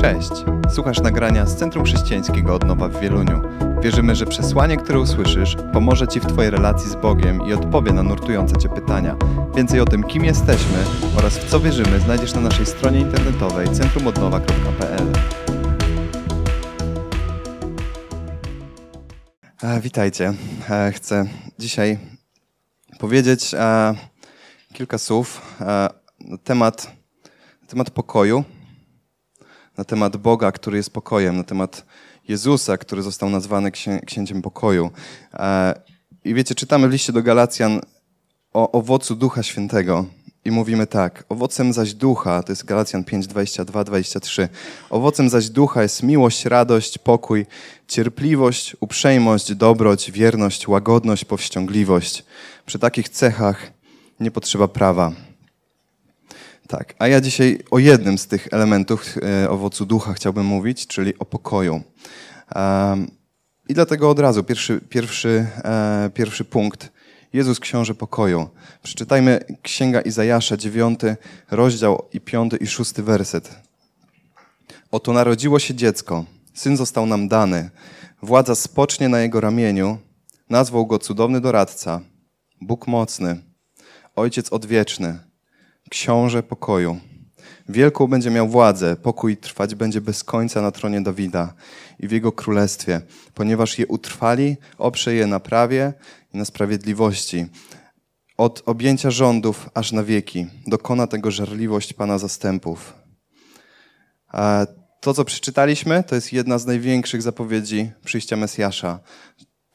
Cześć! Słuchasz nagrania z Centrum Chrześcijańskiego Odnowa w Wieluniu. Wierzymy, że przesłanie, które usłyszysz, pomoże Ci w Twojej relacji z Bogiem i odpowie na nurtujące Cię pytania. Więcej o tym, kim jesteśmy oraz w co wierzymy, znajdziesz na naszej stronie internetowej centrumodnowa.pl. E, Witajcie. E, Chcę dzisiaj powiedzieć e, kilka słów na temat, na temat pokoju, na temat Boga, który jest pokojem, na temat Jezusa, który został nazwany księ, księciem pokoju. E, I wiecie, czytamy w liście do Galacjan o owocu Ducha Świętego. I mówimy tak, owocem zaś ducha, to jest Galacjan 5, 22, 23. Owocem zaś ducha jest miłość, radość, pokój, cierpliwość, uprzejmość, dobroć, wierność, łagodność, powściągliwość. Przy takich cechach nie potrzeba prawa. Tak, a ja dzisiaj o jednym z tych elementów e, owocu ducha chciałbym mówić, czyli o pokoju. I dlatego od razu pierwszy, pierwszy, e, pierwszy punkt. Jezus książę pokoju. Przeczytajmy Księga Izajasza, dziewiąty rozdział i piąty i szósty werset. Oto narodziło się dziecko, syn został nam dany, władza spocznie na jego ramieniu, nazwał go cudowny doradca, Bóg mocny, Ojciec odwieczny, książę pokoju. Wielką będzie miał władzę, pokój trwać będzie bez końca na tronie Dawida i w jego królestwie, ponieważ je utrwali, oprze je na prawie i na sprawiedliwości. Od objęcia rządów aż na wieki dokona tego żarliwość Pana zastępów. To, co przeczytaliśmy, to jest jedna z największych zapowiedzi przyjścia Mesjasza,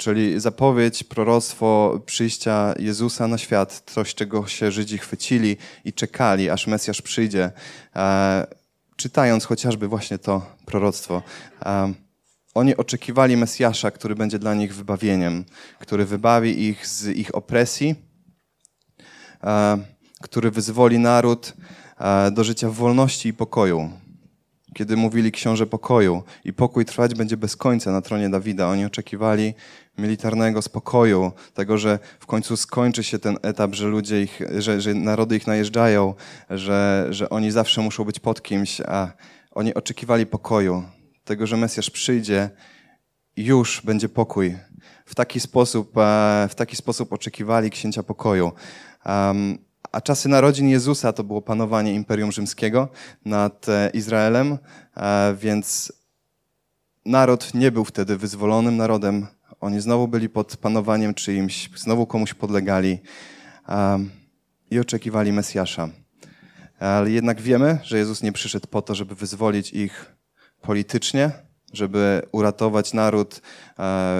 czyli zapowiedź, proroctwo przyjścia Jezusa na świat, coś, czego się Żydzi chwycili i czekali, aż Mesjasz przyjdzie, e, czytając chociażby właśnie to proroctwo. E, oni oczekiwali Mesjasza, który będzie dla nich wybawieniem, który wybawi ich z ich opresji, e, który wyzwoli naród e, do życia w wolności i pokoju kiedy mówili książę pokoju i pokój trwać będzie bez końca na tronie Dawida. Oni oczekiwali militarnego spokoju, tego, że w końcu skończy się ten etap, że ludzie ich, że, że narody ich najeżdżają, że, że oni zawsze muszą być pod kimś, a oni oczekiwali pokoju, tego, że Mesjasz przyjdzie i już będzie pokój. W taki sposób, w taki sposób oczekiwali księcia pokoju. Um, a czasy narodzin Jezusa to było panowanie Imperium Rzymskiego nad Izraelem, więc naród nie był wtedy wyzwolonym narodem. Oni znowu byli pod panowaniem czyimś, znowu komuś podlegali i oczekiwali Mesjasza. Ale jednak wiemy, że Jezus nie przyszedł po to, żeby wyzwolić ich politycznie, żeby uratować naród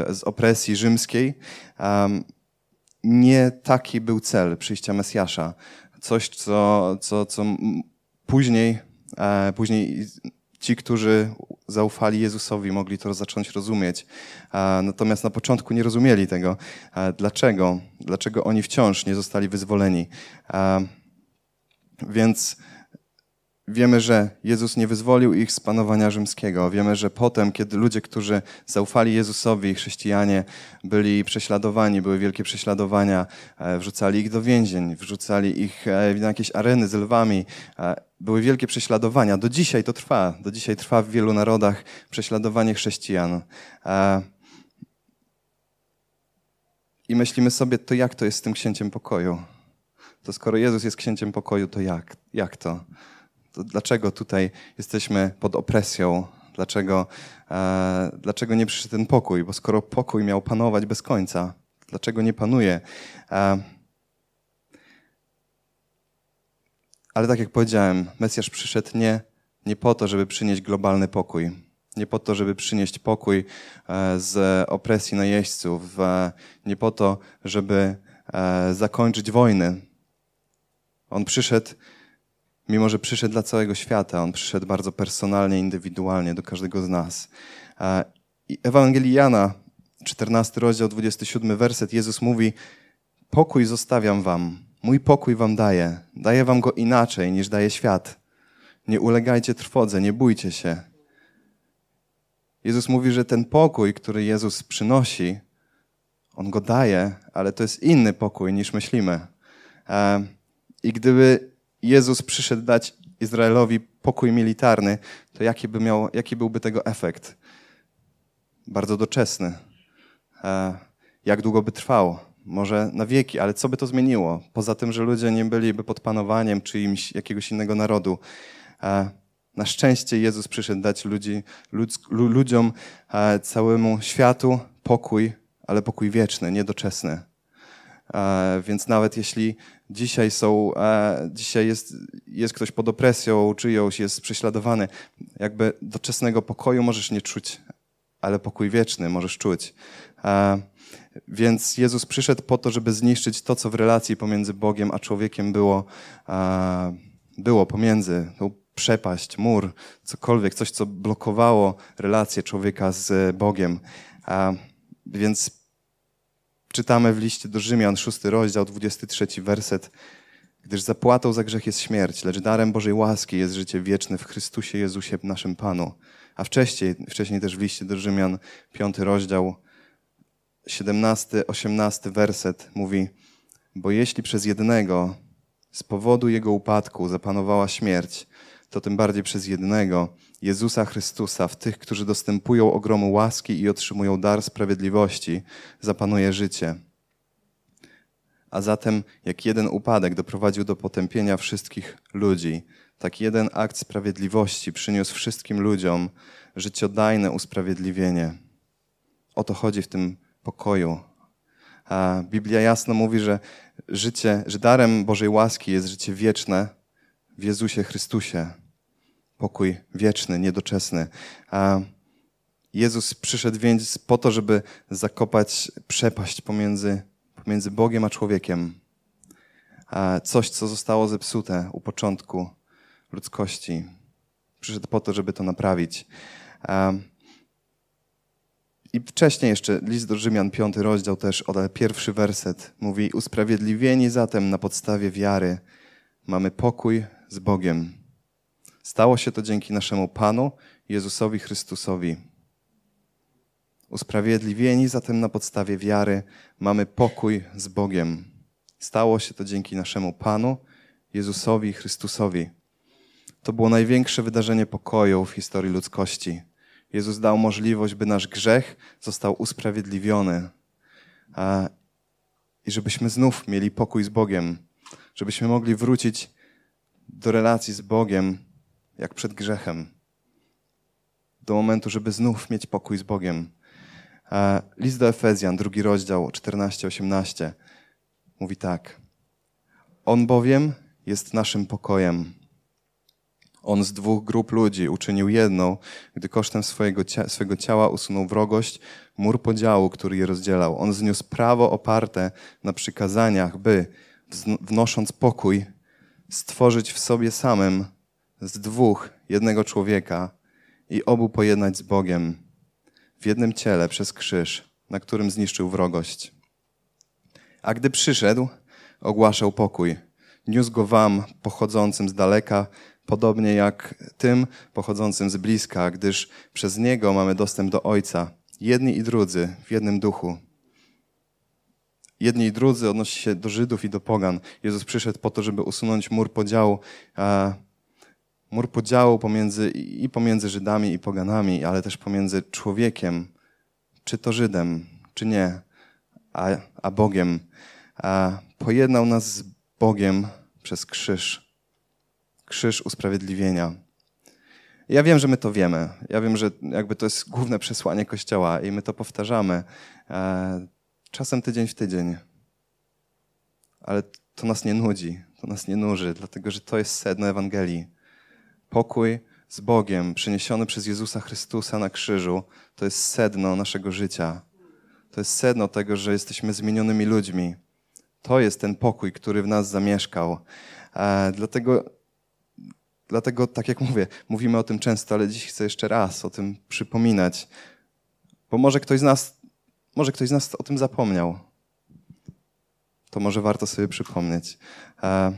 z opresji rzymskiej nie taki był cel przyjścia Mesjasza. Coś, co, co, co później, e, później ci, którzy zaufali Jezusowi, mogli to zacząć rozumieć. E, natomiast na początku nie rozumieli tego. E, dlaczego? Dlaczego oni wciąż nie zostali wyzwoleni? E, więc Wiemy, że Jezus nie wyzwolił ich z panowania rzymskiego. Wiemy, że potem, kiedy ludzie, którzy zaufali Jezusowi, chrześcijanie, byli prześladowani, były wielkie prześladowania, e, wrzucali ich do więzień, wrzucali ich e, na jakieś areny z lwami. E, były wielkie prześladowania. Do dzisiaj to trwa. Do dzisiaj trwa w wielu narodach prześladowanie chrześcijan. I myślimy sobie, to jak to jest z tym księciem pokoju? To skoro Jezus jest księciem pokoju, to jak? Jak to? To dlaczego tutaj jesteśmy pod opresją? Dlaczego, e, dlaczego nie przyszedł ten pokój? Bo skoro pokój miał panować bez końca, dlaczego nie panuje? E, ale tak jak powiedziałem, Mesjasz przyszedł nie, nie po to, żeby przynieść globalny pokój. Nie po to, żeby przynieść pokój e, z opresji najeźdźców. E, nie po to, żeby e, zakończyć wojny. On przyszedł Mimo, że przyszedł dla całego świata, on przyszedł bardzo personalnie, indywidualnie do każdego z nas. I Ewangelii Jana, 14 rozdział, 27 werset, Jezus mówi: Pokój zostawiam wam, mój pokój wam daję. Daję wam go inaczej niż daje świat. Nie ulegajcie trwodze, nie bójcie się. Jezus mówi, że ten pokój, który Jezus przynosi, on go daje, ale to jest inny pokój niż myślimy. I gdyby Jezus przyszedł dać Izraelowi pokój militarny, to jaki, by miał, jaki byłby tego efekt? Bardzo doczesny. E, jak długo by trwał? Może na wieki, ale co by to zmieniło? Poza tym, że ludzie nie byliby pod panowaniem czyimś jakiegoś innego narodu. E, na szczęście Jezus przyszedł dać ludzi, ludziom, e, całemu światu pokój, ale pokój wieczny, niedoczesny. Więc nawet jeśli dzisiaj są, dzisiaj jest, jest ktoś pod opresją czyjąś, jest prześladowany, jakby doczesnego pokoju możesz nie czuć, ale pokój wieczny możesz czuć. Więc Jezus przyszedł po to, żeby zniszczyć to, co w relacji pomiędzy Bogiem a człowiekiem było, było pomiędzy, tą przepaść, mur, cokolwiek, coś, co blokowało relację człowieka z Bogiem. Więc czytamy w liście do Rzymian, szósty rozdział, 23 werset. Gdyż zapłatą za grzech jest śmierć, lecz darem Bożej łaski jest życie wieczne w Chrystusie Jezusie, naszym Panu. A wcześniej, wcześniej też w liście do Rzymian, piąty rozdział, 17, 18 werset mówi: Bo jeśli przez jednego z powodu jego upadku zapanowała śmierć, to tym bardziej przez jednego, Jezusa Chrystusa, w tych, którzy dostępują ogromu łaski i otrzymują dar sprawiedliwości, zapanuje życie. A zatem, jak jeden upadek doprowadził do potępienia wszystkich ludzi, tak jeden akt sprawiedliwości przyniósł wszystkim ludziom życiodajne usprawiedliwienie. O to chodzi w tym pokoju. A Biblia jasno mówi, że życie, że darem Bożej łaski jest życie wieczne w Jezusie Chrystusie. Pokój wieczny, niedoczesny. A Jezus przyszedł więc po to, żeby zakopać przepaść pomiędzy, pomiędzy Bogiem a człowiekiem. A coś, co zostało zepsute u początku ludzkości. Przyszedł po to, żeby to naprawić. I wcześniej jeszcze list do Rzymian, piąty rozdział też, ale pierwszy werset mówi: Usprawiedliwieni zatem na podstawie wiary mamy pokój z Bogiem. Stało się to dzięki naszemu Panu Jezusowi Chrystusowi. Usprawiedliwieni zatem na podstawie wiary mamy pokój z Bogiem. Stało się to dzięki naszemu Panu Jezusowi Chrystusowi. To było największe wydarzenie pokoju w historii ludzkości. Jezus dał możliwość, by nasz grzech został usprawiedliwiony i żebyśmy znów mieli pokój z Bogiem, żebyśmy mogli wrócić do relacji z Bogiem jak przed grzechem. Do momentu, żeby znów mieć pokój z Bogiem. List do Efezjan, drugi rozdział, 14-18, mówi tak. On bowiem jest naszym pokojem on z dwóch grup ludzi uczynił jedną, gdy kosztem swojego, cia swojego ciała usunął wrogość, mur podziału, który je rozdzielał. On zniósł prawo oparte na przykazaniach, by, wnosząc pokój, stworzyć w sobie samym z dwóch jednego człowieka i obu pojednać z Bogiem w jednym ciele przez krzyż, na którym zniszczył wrogość. A gdy przyszedł, ogłaszał pokój. Niósł go wam, pochodzącym z daleka, podobnie jak tym pochodzącym z bliska, gdyż przez Niego mamy dostęp do Ojca, jedni i drudzy w jednym duchu. Jedni i drudzy odnosi się do Żydów i do pogan. Jezus przyszedł po to, żeby usunąć mur podziału, mur podziału pomiędzy, i pomiędzy Żydami i poganami, ale też pomiędzy człowiekiem, czy to Żydem, czy nie, a, a Bogiem. A pojednał nas z Bogiem przez krzyż krzyż usprawiedliwienia. Ja wiem, że my to wiemy. Ja wiem, że jakby to jest główne przesłanie Kościoła i my to powtarzamy. E, czasem tydzień w tydzień. Ale to nas nie nudzi, to nas nie nuży, dlatego że to jest sedno Ewangelii. Pokój z Bogiem przyniesiony przez Jezusa Chrystusa na krzyżu to jest sedno naszego życia. To jest sedno tego, że jesteśmy zmienionymi ludźmi. To jest ten pokój, który w nas zamieszkał. E, dlatego Dlatego, tak jak mówię, mówimy o tym często, ale dziś chcę jeszcze raz o tym przypominać, bo może ktoś z nas, może ktoś z nas o tym zapomniał. To może warto sobie przypomnieć. E,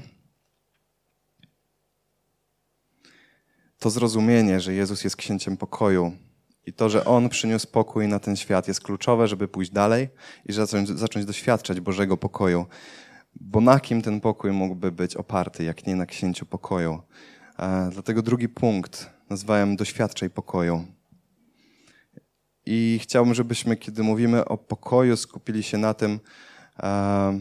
to zrozumienie, że Jezus jest księciem pokoju i to, że On przyniósł pokój na ten świat, jest kluczowe, żeby pójść dalej i zacząć, zacząć doświadczać Bożego pokoju. Bo na kim ten pokój mógłby być oparty, jak nie na księciu pokoju? E, dlatego drugi punkt nazwałem Doświadczaj pokoju. I chciałbym, żebyśmy, kiedy mówimy o pokoju, skupili się na tym, e,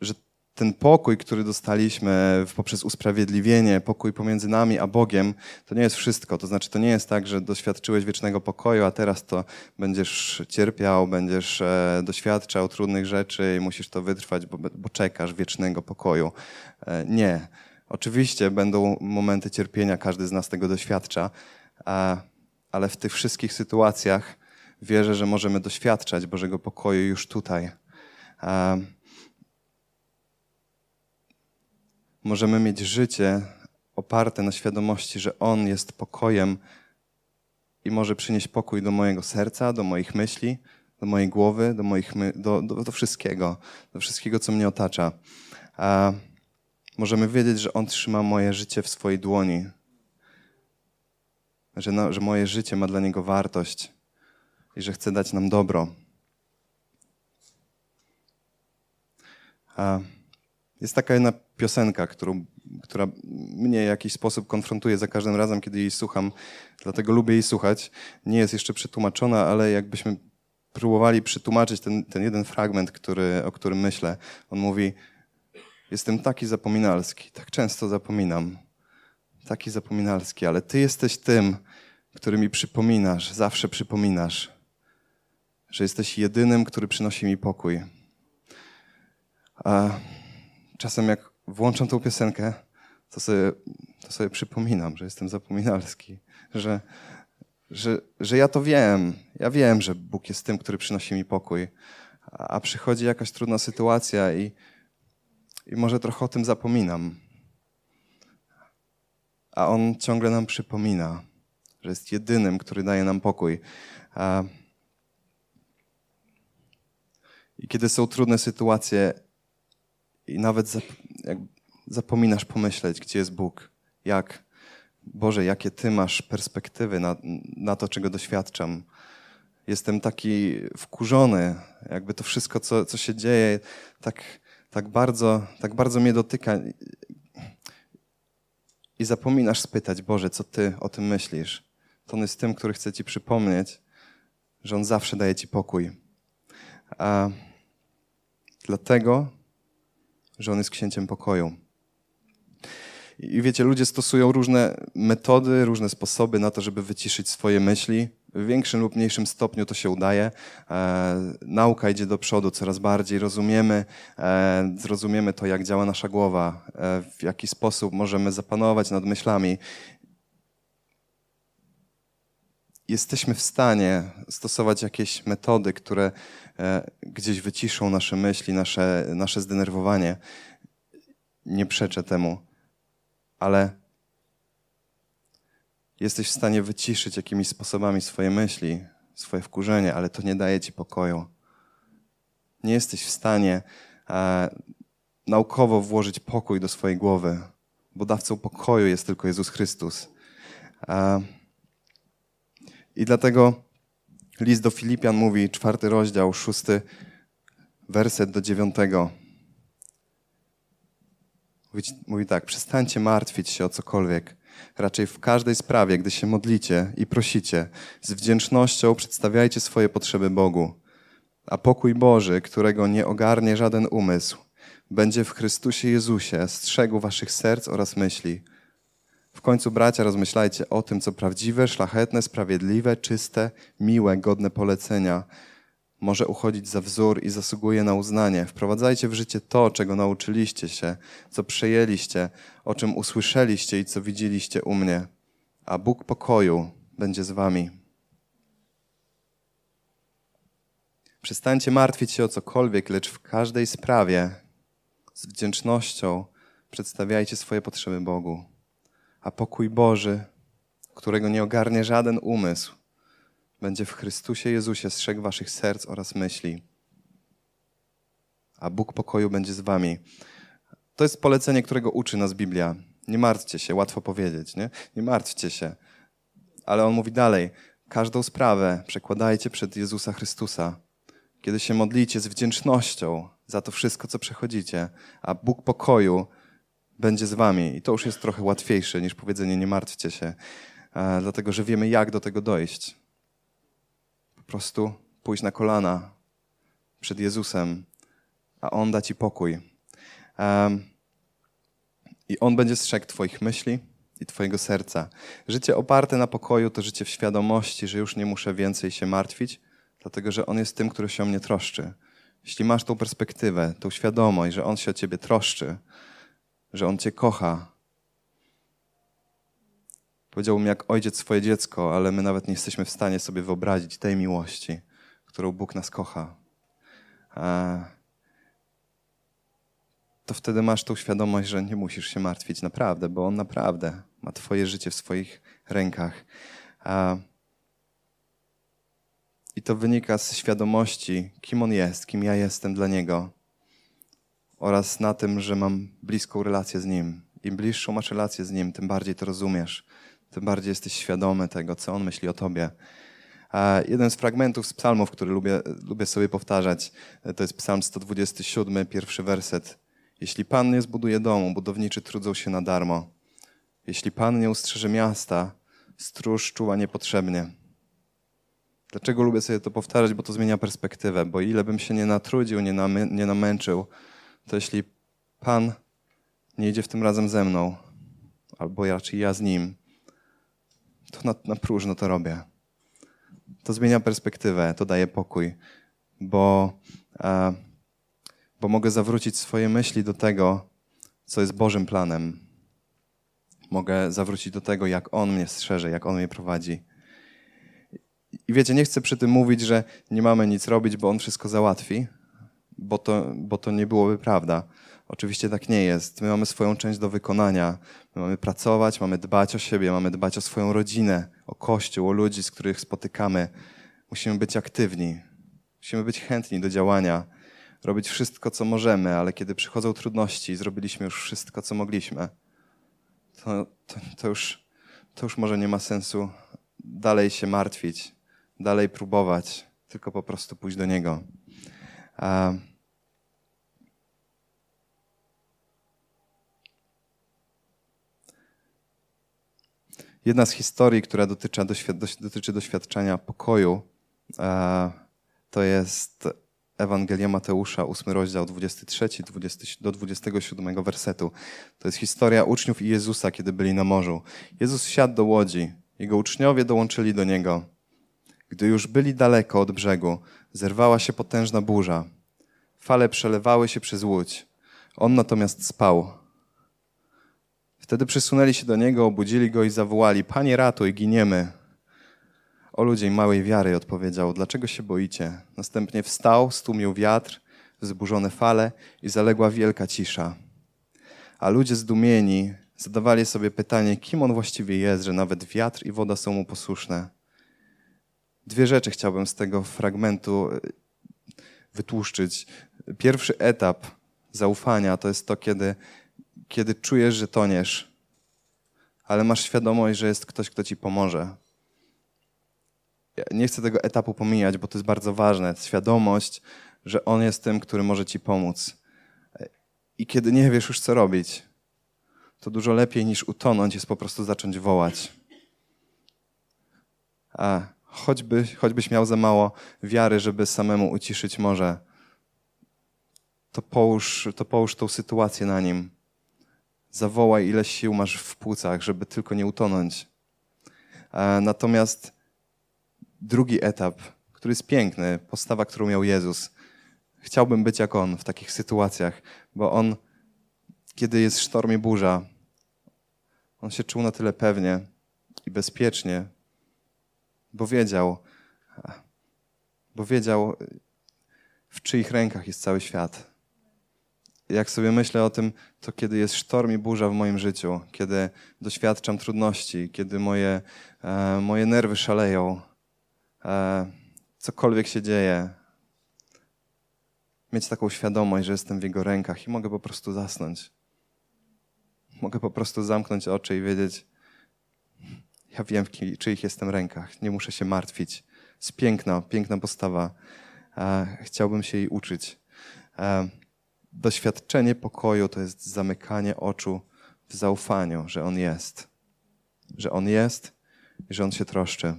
że ten pokój, który dostaliśmy poprzez usprawiedliwienie, pokój pomiędzy nami a Bogiem, to nie jest wszystko. To znaczy, to nie jest tak, że doświadczyłeś wiecznego pokoju, a teraz to będziesz cierpiał, będziesz e, doświadczał trudnych rzeczy i musisz to wytrwać, bo, bo czekasz wiecznego pokoju. E, nie. Oczywiście będą momenty cierpienia, każdy z nas tego doświadcza, ale w tych wszystkich sytuacjach wierzę, że możemy doświadczać Bożego pokoju już tutaj. Możemy mieć życie oparte na świadomości, że On jest pokojem i może przynieść pokój do mojego serca, do moich myśli, do mojej głowy, do, moich my do, do, do wszystkiego, do wszystkiego, co mnie otacza. możemy wiedzieć, że On trzyma moje życie w swojej dłoni, że, no, że moje życie ma dla Niego wartość i że chce dać nam dobro. A jest taka jedna piosenka, którą, która mnie w jakiś sposób konfrontuje za każdym razem, kiedy jej słucham, dlatego lubię jej słuchać. Nie jest jeszcze przetłumaczona, ale jakbyśmy próbowali przetłumaczyć ten, ten jeden fragment, który, o którym myślę. On mówi: Jestem taki zapominalski, tak często zapominam. Taki zapominalski, ale Ty jesteś tym, który mi przypominasz, zawsze przypominasz, że jesteś jedynym, który przynosi mi pokój. A czasem jak włączam tą piosenkę, to sobie, to sobie przypominam, że jestem zapominalski, że, że, że ja to wiem. Ja wiem, że Bóg jest tym, który przynosi mi pokój. A, a przychodzi jakaś trudna sytuacja i, i może trochę o tym zapominam. A On ciągle nam przypomina, że jest jedynym, który daje nam pokój. I kiedy są trudne sytuacje, i nawet zapominasz pomyśleć, gdzie jest Bóg, jak, Boże, jakie Ty masz perspektywy na, na to, czego doświadczam. Jestem taki wkurzony, jakby to wszystko, co, co się dzieje, tak, tak, bardzo, tak bardzo mnie dotyka. I zapominasz spytać, Boże, co Ty o tym myślisz. To On jest tym, który chce Ci przypomnieć, że On zawsze daje Ci pokój. A dlatego że on jest księciem pokoju. I wiecie, ludzie stosują różne metody, różne sposoby na to, żeby wyciszyć swoje myśli. W większym lub mniejszym stopniu to się udaje. E, nauka idzie do przodu coraz bardziej. Rozumiemy, e, zrozumiemy to, jak działa nasza głowa, e, w jaki sposób możemy zapanować nad myślami. Jesteśmy w stanie stosować jakieś metody, które E, gdzieś wyciszą nasze myśli, nasze, nasze zdenerwowanie. Nie przeczę temu, ale jesteś w stanie wyciszyć jakimiś sposobami swoje myśli, swoje wkurzenie, ale to nie daje ci pokoju. Nie jesteś w stanie e, naukowo włożyć pokój do swojej głowy, bo dawcą pokoju jest tylko Jezus Chrystus. E, I dlatego List do Filipian mówi, czwarty rozdział, szósty werset do dziewiątego. Mówi, mówi tak, przestańcie martwić się o cokolwiek. Raczej w każdej sprawie, gdy się modlicie i prosicie, z wdzięcznością przedstawiajcie swoje potrzeby Bogu. A pokój Boży, którego nie ogarnie żaden umysł, będzie w Chrystusie Jezusie strzegł waszych serc oraz myśli. W końcu, bracia, rozmyślajcie o tym, co prawdziwe, szlachetne, sprawiedliwe, czyste, miłe, godne polecenia. Może uchodzić za wzór i zasługuje na uznanie. Wprowadzajcie w życie to, czego nauczyliście się, co przejęliście, o czym usłyszeliście i co widzieliście u mnie. A Bóg pokoju będzie z wami. Przestańcie martwić się o cokolwiek, lecz w każdej sprawie z wdzięcznością przedstawiajcie swoje potrzeby Bogu a pokój Boży, którego nie ogarnie żaden umysł, będzie w Chrystusie Jezusie strzegł waszych serc oraz myśli. A Bóg pokoju będzie z wami. To jest polecenie, którego uczy nas Biblia. Nie martwcie się, łatwo powiedzieć, nie? Nie martwcie się. Ale on mówi dalej: każdą sprawę przekładajcie przed Jezusa Chrystusa. Kiedy się modlicie z wdzięcznością za to wszystko, co przechodzicie, a Bóg pokoju będzie z wami. I to już jest trochę łatwiejsze niż powiedzenie nie martwcie się, e, dlatego że wiemy, jak do tego dojść. Po prostu pójść na kolana przed Jezusem, a On da ci pokój. I On będzie strzegł Twoich myśli i Twojego serca. Życie oparte na pokoju to życie w świadomości, że już nie muszę więcej się martwić, dlatego że On jest tym, który się o mnie troszczy. Jeśli masz tą perspektywę, tą świadomość, że On się o Ciebie troszczy, że On Cię kocha, powiedziałbym jak ojciec swoje dziecko, ale my nawet nie jesteśmy w stanie sobie wyobrazić tej miłości, którą Bóg nas kocha. To wtedy masz tą świadomość, że nie musisz się martwić naprawdę, bo On naprawdę ma Twoje życie w swoich rękach. I to wynika z świadomości, kim On jest, kim ja jestem dla Niego oraz na tym, że mam bliską relację z Nim. Im bliższą masz relację z Nim, tym bardziej to rozumiesz, tym bardziej jesteś świadomy tego, co On myśli o Tobie. A jeden z fragmentów z psalmów, który lubię, lubię sobie powtarzać, to jest psalm 127, pierwszy werset. Jeśli Pan nie zbuduje domu, budowniczy trudzą się na darmo. Jeśli Pan nie ustrzeże miasta, stróż czuła niepotrzebnie. Dlaczego lubię sobie to powtarzać? Bo to zmienia perspektywę. Bo ile bym się nie natrudził, nie, nie namęczył, to jeśli Pan nie idzie w tym razem ze mną, albo raczej ja z Nim, to na, na próżno to robię. To zmienia perspektywę, to daje pokój, bo, e, bo mogę zawrócić swoje myśli do tego, co jest Bożym planem. Mogę zawrócić do tego, jak On mnie strzeże, jak On mnie prowadzi. I wiecie, nie chcę przy tym mówić, że nie mamy nic robić, bo On wszystko załatwi, bo to, bo to nie byłoby prawda. Oczywiście tak nie jest. My mamy swoją część do wykonania. My mamy pracować, mamy dbać o siebie, mamy dbać o swoją rodzinę, o kościół, o ludzi, z których spotykamy. Musimy być aktywni. Musimy być chętni do działania, robić wszystko, co możemy, ale kiedy przychodzą trudności, zrobiliśmy już wszystko, co mogliśmy, to, to, to, już, to już może nie ma sensu dalej się martwić, dalej próbować, tylko po prostu pójść do Niego. Jedna z historii, która dotyczy, dotyczy doświadczenia pokoju, e, to jest Ewangelia Mateusza, 8 rozdział 23 20, do 27 wersetu. To jest historia uczniów i Jezusa, kiedy byli na morzu. Jezus wsiadł do łodzi, jego uczniowie dołączyli do niego. Gdy już byli daleko od brzegu, zerwała się potężna burza. Fale przelewały się przez łódź. On natomiast spał. Wtedy przysunęli się do niego, obudzili go i zawołali: Panie, ratuj, giniemy. O ludzie małej wiary odpowiedział: Dlaczego się boicie? Następnie wstał, stłumił wiatr, wzburzone fale i zaległa wielka cisza. A ludzie zdumieni zadawali sobie pytanie, kim on właściwie jest, że nawet wiatr i woda są mu posłuszne. Dwie rzeczy chciałbym z tego fragmentu e, wytłuszczyć. Pierwszy etap zaufania to jest to, kiedy kiedy czujesz, że toniesz, ale masz świadomość, że jest ktoś, kto ci pomoże. Ja nie chcę tego etapu pomijać, bo to jest bardzo ważne. Świadomość, że On jest tym, który może ci pomóc. I kiedy nie wiesz już, co robić, to dużo lepiej niż utonąć jest po prostu zacząć wołać. A choćby, choćbyś miał za mało wiary, żeby samemu uciszyć morze, to połóż, to połóż tą sytuację na nim Zawołaj, ile sił masz w płucach, żeby tylko nie utonąć. E, natomiast drugi etap, który jest piękny, postawa, którą miał Jezus. Chciałbym być jak On w takich sytuacjach, bo On, kiedy jest sztorm i burza, On się czuł na tyle pewnie i bezpiecznie, bo wiedział, bo wiedział, w czyich rękach jest cały świat jak sobie myślę o tym, to kiedy jest sztorm i burza w moim życiu, kiedy doświadczam trudności, kiedy moje, e, moje nerwy szaleją, e, cokolwiek się dzieje, mieć taką świadomość, że jestem w Jego rękach i mogę po prostu zasnąć. Mogę po prostu zamknąć oczy i wiedzieć, ja wiem, w czyich jestem rękach, nie muszę się martwić. Jest piękna, piękna postawa. E, chciałbym się jej uczyć. E, doświadczenie pokoju to jest zamykanie oczu w zaufaniu, że On jest. Że On jest i że On się troszczy.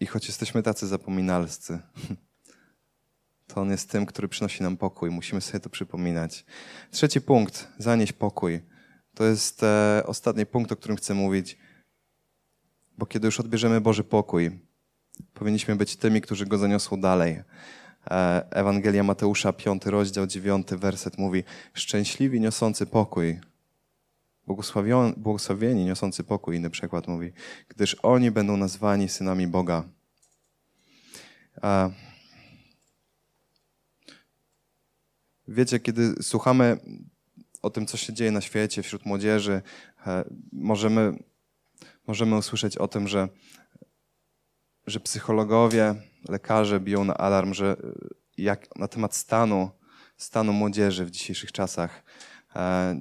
I choć jesteśmy tacy zapominalscy, to On jest tym, który przynosi nam pokój. Musimy sobie to przypominać. Trzeci punkt, zanieść pokój. To jest e, ostatni punkt, o którym chcę mówić. Bo kiedy już odbierzemy Boży pokój, powinniśmy być tymi, którzy go zaniosą dalej. E, Ewangelia Mateusza, 5 rozdział, 9 werset mówi: Szczęśliwi niosący pokój, błogosławieni niosący pokój, inny przykład mówi, gdyż oni będą nazwani synami Boga. Wiecie, kiedy słuchamy o tym, co się dzieje na świecie, wśród młodzieży, e, możemy, możemy usłyszeć o tym, że, że psychologowie, lekarze biją na alarm, że jak na temat stanu, stanu młodzieży w dzisiejszych czasach, e,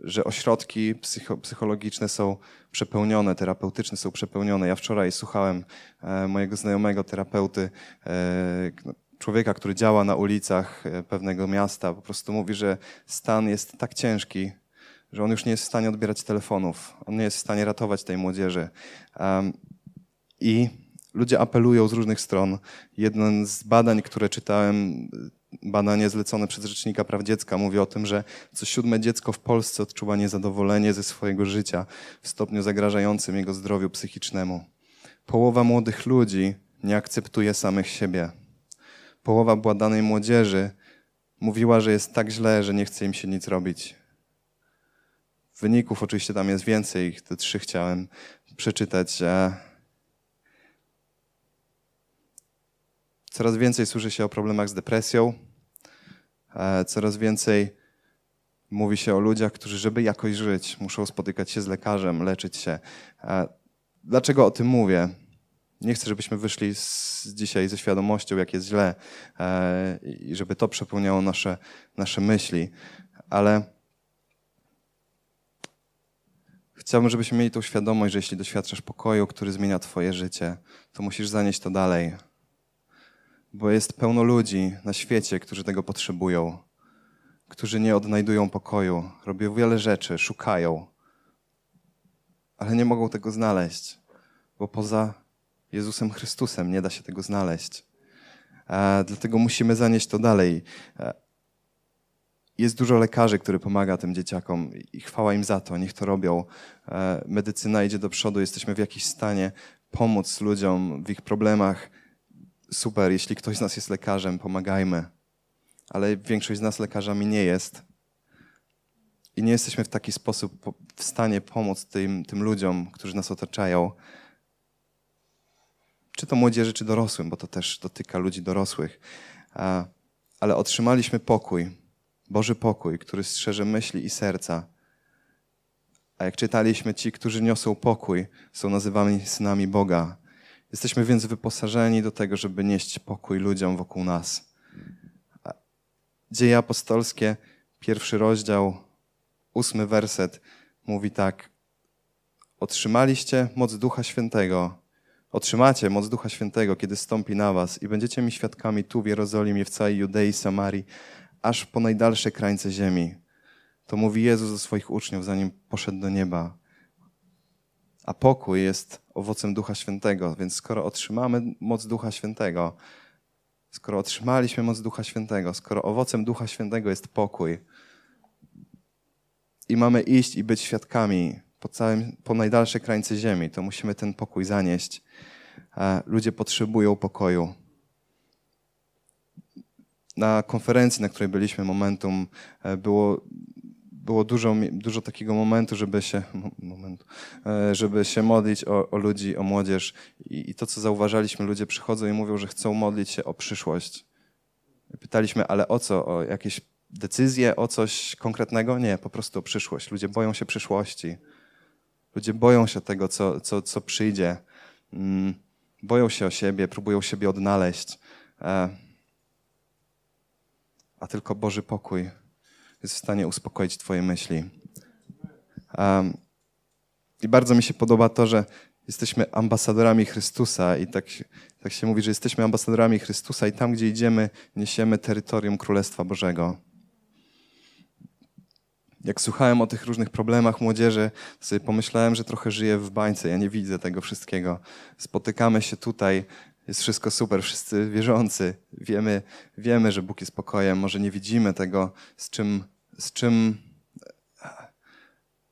że ośrodki psycho, psychologiczne są przepełnione, terapeutyczne są przepełnione. Ja wczoraj słuchałem e, mojego znajomego terapeuty, no, człowieka, który działa na ulicach e, pewnego miasta, po prostu mówi, że stan jest tak ciężki, że on już nie jest w stanie odbierać telefonów, on nie jest w stanie ratować tej młodzieży. I ludzie apelują z różnych stron. Jeden z badań, które czytałem, badanie zlecone przez Rzecznika Praw Dziecka, mówi o tym, że co siódme dziecko w Polsce odczuwa niezadowolenie ze swojego życia w stopniu zagrażającym jego zdrowiu psychicznemu. Połowa młodych ludzi nie akceptuje samych siebie połowa bładanej młodzieży mówiła, że jest tak źle, że nie chce im się nic robić. Wyników oczywiście tam jest więcej, te trzy chciałem przeczytać. Coraz więcej słyszy się o problemach z depresją, e, coraz więcej mówi się o ludziach, którzy, żeby jakoś żyć, muszą spotykać się z lekarzem, leczyć się. E, dlaczego o tym mówię? Nie chcę, żebyśmy wyszli z, dzisiaj ze świadomością, jak jest źle e, i żeby to przepełniało nasze, nasze myśli, ale chciałbym, żebyśmy mieli tą świadomość, że jeśli doświadczasz pokoju, który zmienia Twoje życie, to musisz zanieść to dalej. Bo jest pełno ludzi na świecie, którzy tego potrzebują, którzy nie odnajdują pokoju, robią wiele rzeczy, szukają, ale nie mogą tego znaleźć, bo poza Jezusem Chrystusem. Nie da się tego znaleźć. E, dlatego musimy zanieść to dalej. E, jest dużo lekarzy, który pomaga tym dzieciakom i chwała im za to, niech to robią. E, medycyna idzie do przodu, jesteśmy w jakimś stanie pomóc ludziom w ich problemach. Super, jeśli ktoś z nas jest lekarzem, pomagajmy. Ale większość z nas lekarzami nie jest. I nie jesteśmy w taki sposób w stanie pomóc tym, tym ludziom, którzy nas otaczają czy to młodzieży, czy dorosłym, bo to też dotyka ludzi dorosłych. Ale otrzymaliśmy pokój, Boży pokój, który strzeże myśli i serca. A jak czytaliśmy, ci, którzy niosą pokój, są nazywani synami Boga. Jesteśmy więc wyposażeni do tego, żeby nieść pokój ludziom wokół nas. Dzieje apostolskie, pierwszy rozdział, ósmy werset mówi tak. Otrzymaliście moc Ducha Świętego, Otrzymacie moc Ducha Świętego, kiedy stąpi na was i będziecie mi świadkami tu w Jerozolimie, w całej Judei, Samarii, aż po najdalsze krańce ziemi. To mówi Jezus do swoich uczniów, zanim poszedł do nieba. A pokój jest owocem Ducha Świętego, więc skoro otrzymamy moc Ducha Świętego, skoro otrzymaliśmy moc Ducha Świętego, skoro owocem Ducha Świętego jest pokój i mamy iść i być świadkami po, całym, po krańce ziemi, to musimy ten pokój zanieść. Ludzie potrzebują pokoju. Na konferencji, na której byliśmy, Momentum, e, było, było dużo, dużo takiego momentu, żeby się, momentu, e, żeby się modlić o, o ludzi, o młodzież. I, I to, co zauważaliśmy, ludzie przychodzą i mówią, że chcą modlić się o przyszłość. Pytaliśmy, ale o co? O jakieś decyzje, o coś konkretnego? Nie, po prostu o przyszłość. Ludzie boją się przyszłości. Ludzie boją się tego, co, co, co przyjdzie. Mm, boją się o siebie, próbują siebie odnaleźć. E, a tylko Boży pokój jest w stanie uspokoić Twoje myśli. I bardzo mi się podoba to, że jesteśmy ambasadorami Chrystusa i tak, tak się mówi, że jesteśmy ambasadorami Chrystusa i tam, gdzie idziemy, niesiemy terytorium Królestwa Bożego. Jak słuchałem o tych różnych problemach młodzieży, sobie pomyślałem, że trochę żyję w bańce. Ja nie widzę tego wszystkiego. Spotykamy się tutaj, jest wszystko super, wszyscy wierzący. Wiemy, wiemy, że Bóg jest pokojem. Może nie widzimy tego, z czym, z czym,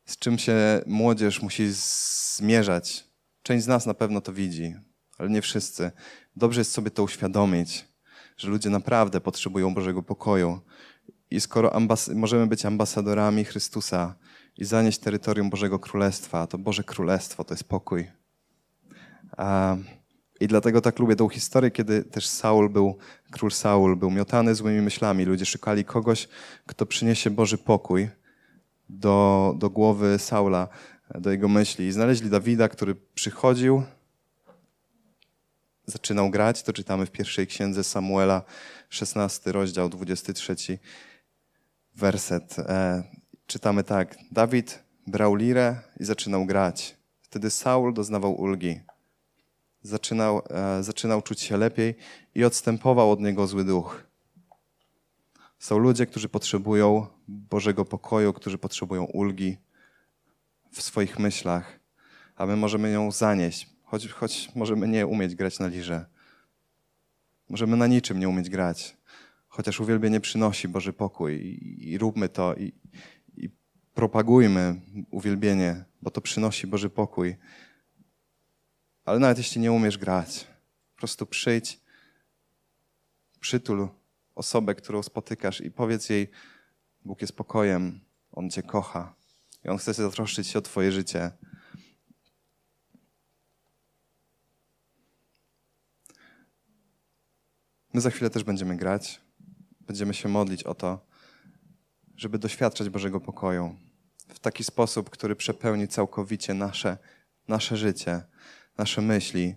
z czym się młodzież musi zmierzać. Część z nas na pewno to widzi, ale nie wszyscy. Dobrze jest sobie to uświadomić, że ludzie naprawdę potrzebują Bożego pokoju. I skoro możemy być ambasadorami Chrystusa i zanieść terytorium Bożego Królestwa, to Boże Królestwo to jest pokój. I dlatego tak lubię tą historię, kiedy też Saul był, król Saul był miotany złymi myślami. Ludzie szukali kogoś, kto przyniesie Boży pokój do, do głowy Saula, do jego myśli. I znaleźli Dawida, który przychodził, zaczynał grać. To czytamy w pierwszej księdze Samuela, 16 rozdział, 23 werset. E, czytamy tak. Dawid brał lirę i zaczynał grać. Wtedy Saul doznawał ulgi. Zaczynał, e, zaczynał czuć się lepiej i odstępował od niego zły duch. Są ludzie, którzy potrzebują Bożego pokoju, którzy potrzebują ulgi w swoich myślach, a my możemy ją zanieść, choć, choć możemy nie umieć grać na lirze. Możemy na niczym nie umieć grać, chociaż uwielbienie przynosi Boży pokój i, i róbmy to i, i propagujmy uwielbienie, bo to przynosi Boży pokój. Ale nawet jeśli nie umiesz grać, po prostu przyjdź, przytul osobę, którą spotykasz i powiedz jej, Bóg jest pokojem, On Cię kocha i On chce zatroszczyć się o Twoje życie. My za chwilę też będziemy grać. Będziemy się modlić o to, żeby doświadczać Bożego pokoju w taki sposób, który przepełni całkowicie nasze, nasze życie, nasze myśli,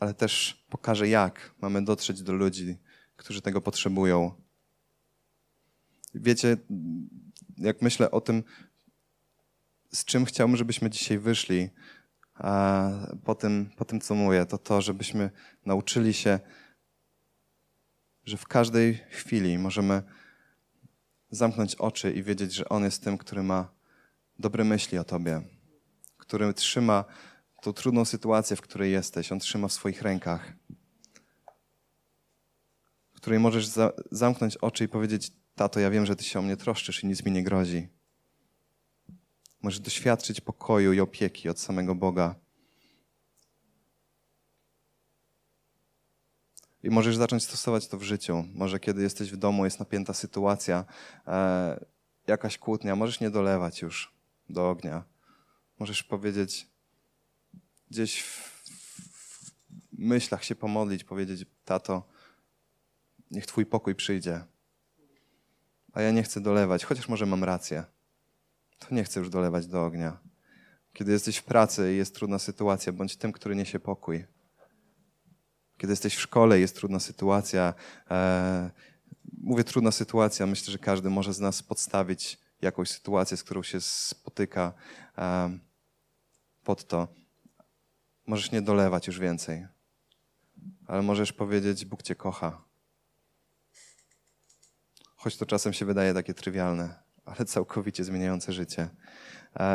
ale też pokaże, jak mamy dotrzeć do ludzi, którzy tego potrzebują. Wiecie, jak myślę o tym, z czym chciałbym, żebyśmy dzisiaj wyszli, po tym, po tym, co mówię, to to, żebyśmy nauczyli się, że w każdej chwili możemy zamknąć oczy i wiedzieć, że On jest tym, który ma dobre myśli o Tobie, który trzyma tą trudną sytuację, w której jesteś. On trzyma w swoich rękach, w której możesz za zamknąć oczy i powiedzieć: Tato, ja wiem, że Ty się o mnie troszczysz i nic mi nie grozi. Możesz doświadczyć pokoju i opieki od samego Boga. I możesz zacząć stosować to w życiu. Może kiedy jesteś w domu, jest napięta sytuacja, e, jakaś kłótnia, możesz nie dolewać już do ognia. Możesz powiedzieć, gdzieś w, w myślach się pomodlić, powiedzieć: Tato, niech Twój pokój przyjdzie. A ja nie chcę dolewać, chociaż może mam rację. To nie chcę już dolewać do ognia. Kiedy jesteś w pracy i jest trudna sytuacja, bądź tym, który niesie pokój. Kiedy jesteś w szkole i jest trudna sytuacja, e, mówię trudna sytuacja, myślę, że każdy może z nas podstawić jakąś sytuację, z którą się spotyka e, pod to. Możesz nie dolewać już więcej, ale możesz powiedzieć: Bóg Cię kocha. Choć to czasem się wydaje takie trywialne, ale całkowicie zmieniające życie.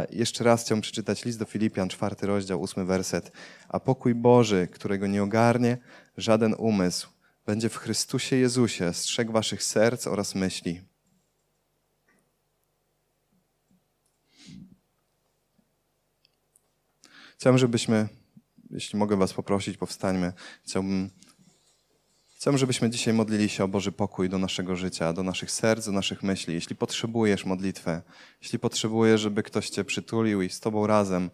Jeszcze raz chciałbym przeczytać list do Filipian, czwarty rozdział, ósmy werset. A pokój Boży, którego nie ogarnie żaden umysł, będzie w Chrystusie Jezusie strzeg waszych serc oraz myśli. Chciałbym, żebyśmy jeśli mogę Was poprosić, powstańmy. Chciałbym, chciałbym, żebyśmy dzisiaj modlili się o Boży pokój do naszego życia, do naszych serc, do naszych myśli. Jeśli potrzebujesz modlitwę, jeśli potrzebujesz, żeby ktoś Cię przytulił i z Tobą razem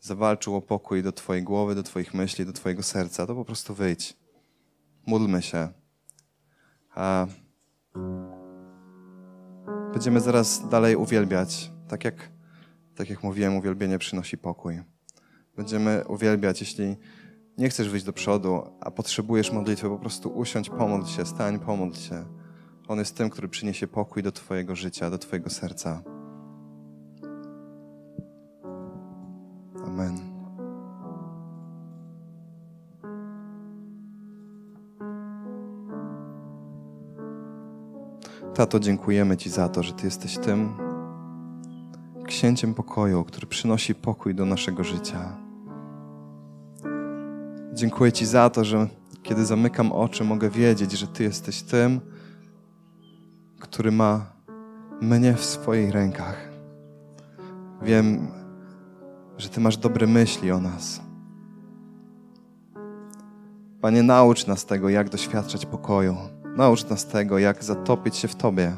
zawalczył o pokój do Twojej głowy, do Twoich myśli, do Twojego serca, to po prostu wyjdź. Módlmy się. A będziemy zaraz dalej uwielbiać. Tak jak, tak jak mówiłem, uwielbienie przynosi pokój. Będziemy uwielbiać. Jeśli nie chcesz wyjść do przodu, a potrzebujesz modlitwy, po prostu usiądź, pomódl się, stań, pomódl się. On jest tym, który przyniesie pokój do Twojego życia, do Twojego serca. Amen. Tato, dziękujemy Ci za to, że Ty jesteś tym księciem pokoju, który przynosi pokój do naszego życia. Dziękuję Ci za to, że kiedy zamykam oczy, mogę wiedzieć, że Ty jesteś tym, który ma mnie w swoich rękach. Wiem, że Ty masz dobre myśli o nas. Panie, naucz nas tego, jak doświadczać pokoju. Naucz nas tego, jak zatopić się w Tobie.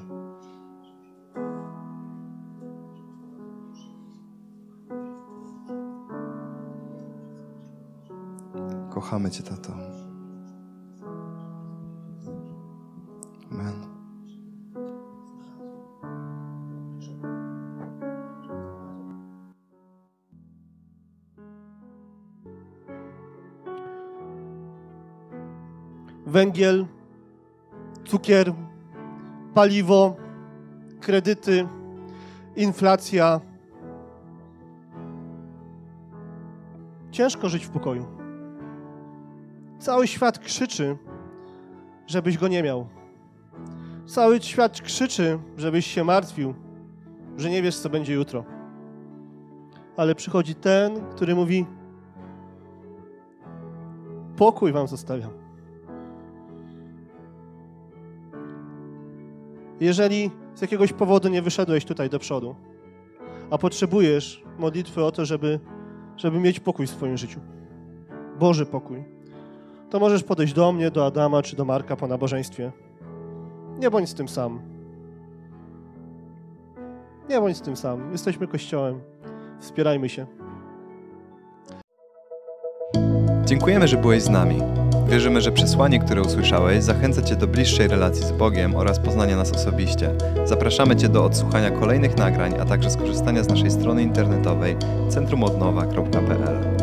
Kochamy Cię, tato. Amen. węgiel, cukier, paliwo, kredyty, inflacja. Ciężko żyć w pokoju. Cały świat krzyczy, żebyś go nie miał. Cały świat krzyczy, żebyś się martwił, że nie wiesz, co będzie jutro. Ale przychodzi ten, który mówi: Pokój wam zostawiam. Jeżeli z jakiegoś powodu nie wyszedłeś tutaj do przodu, a potrzebujesz modlitwy o to, żeby, żeby mieć pokój w swoim życiu, Boży pokój, to możesz podejść do mnie, do Adama czy do Marka po nabożeństwie. Nie bądź z tym sam. Nie bądź z tym sam. Jesteśmy Kościołem. Wspierajmy się. Dziękujemy, że byłeś z nami. Wierzymy, że przesłanie, które usłyszałeś, zachęca Cię do bliższej relacji z Bogiem oraz poznania nas osobiście. Zapraszamy Cię do odsłuchania kolejnych nagrań, a także skorzystania z naszej strony internetowej centrumodnowa.pl.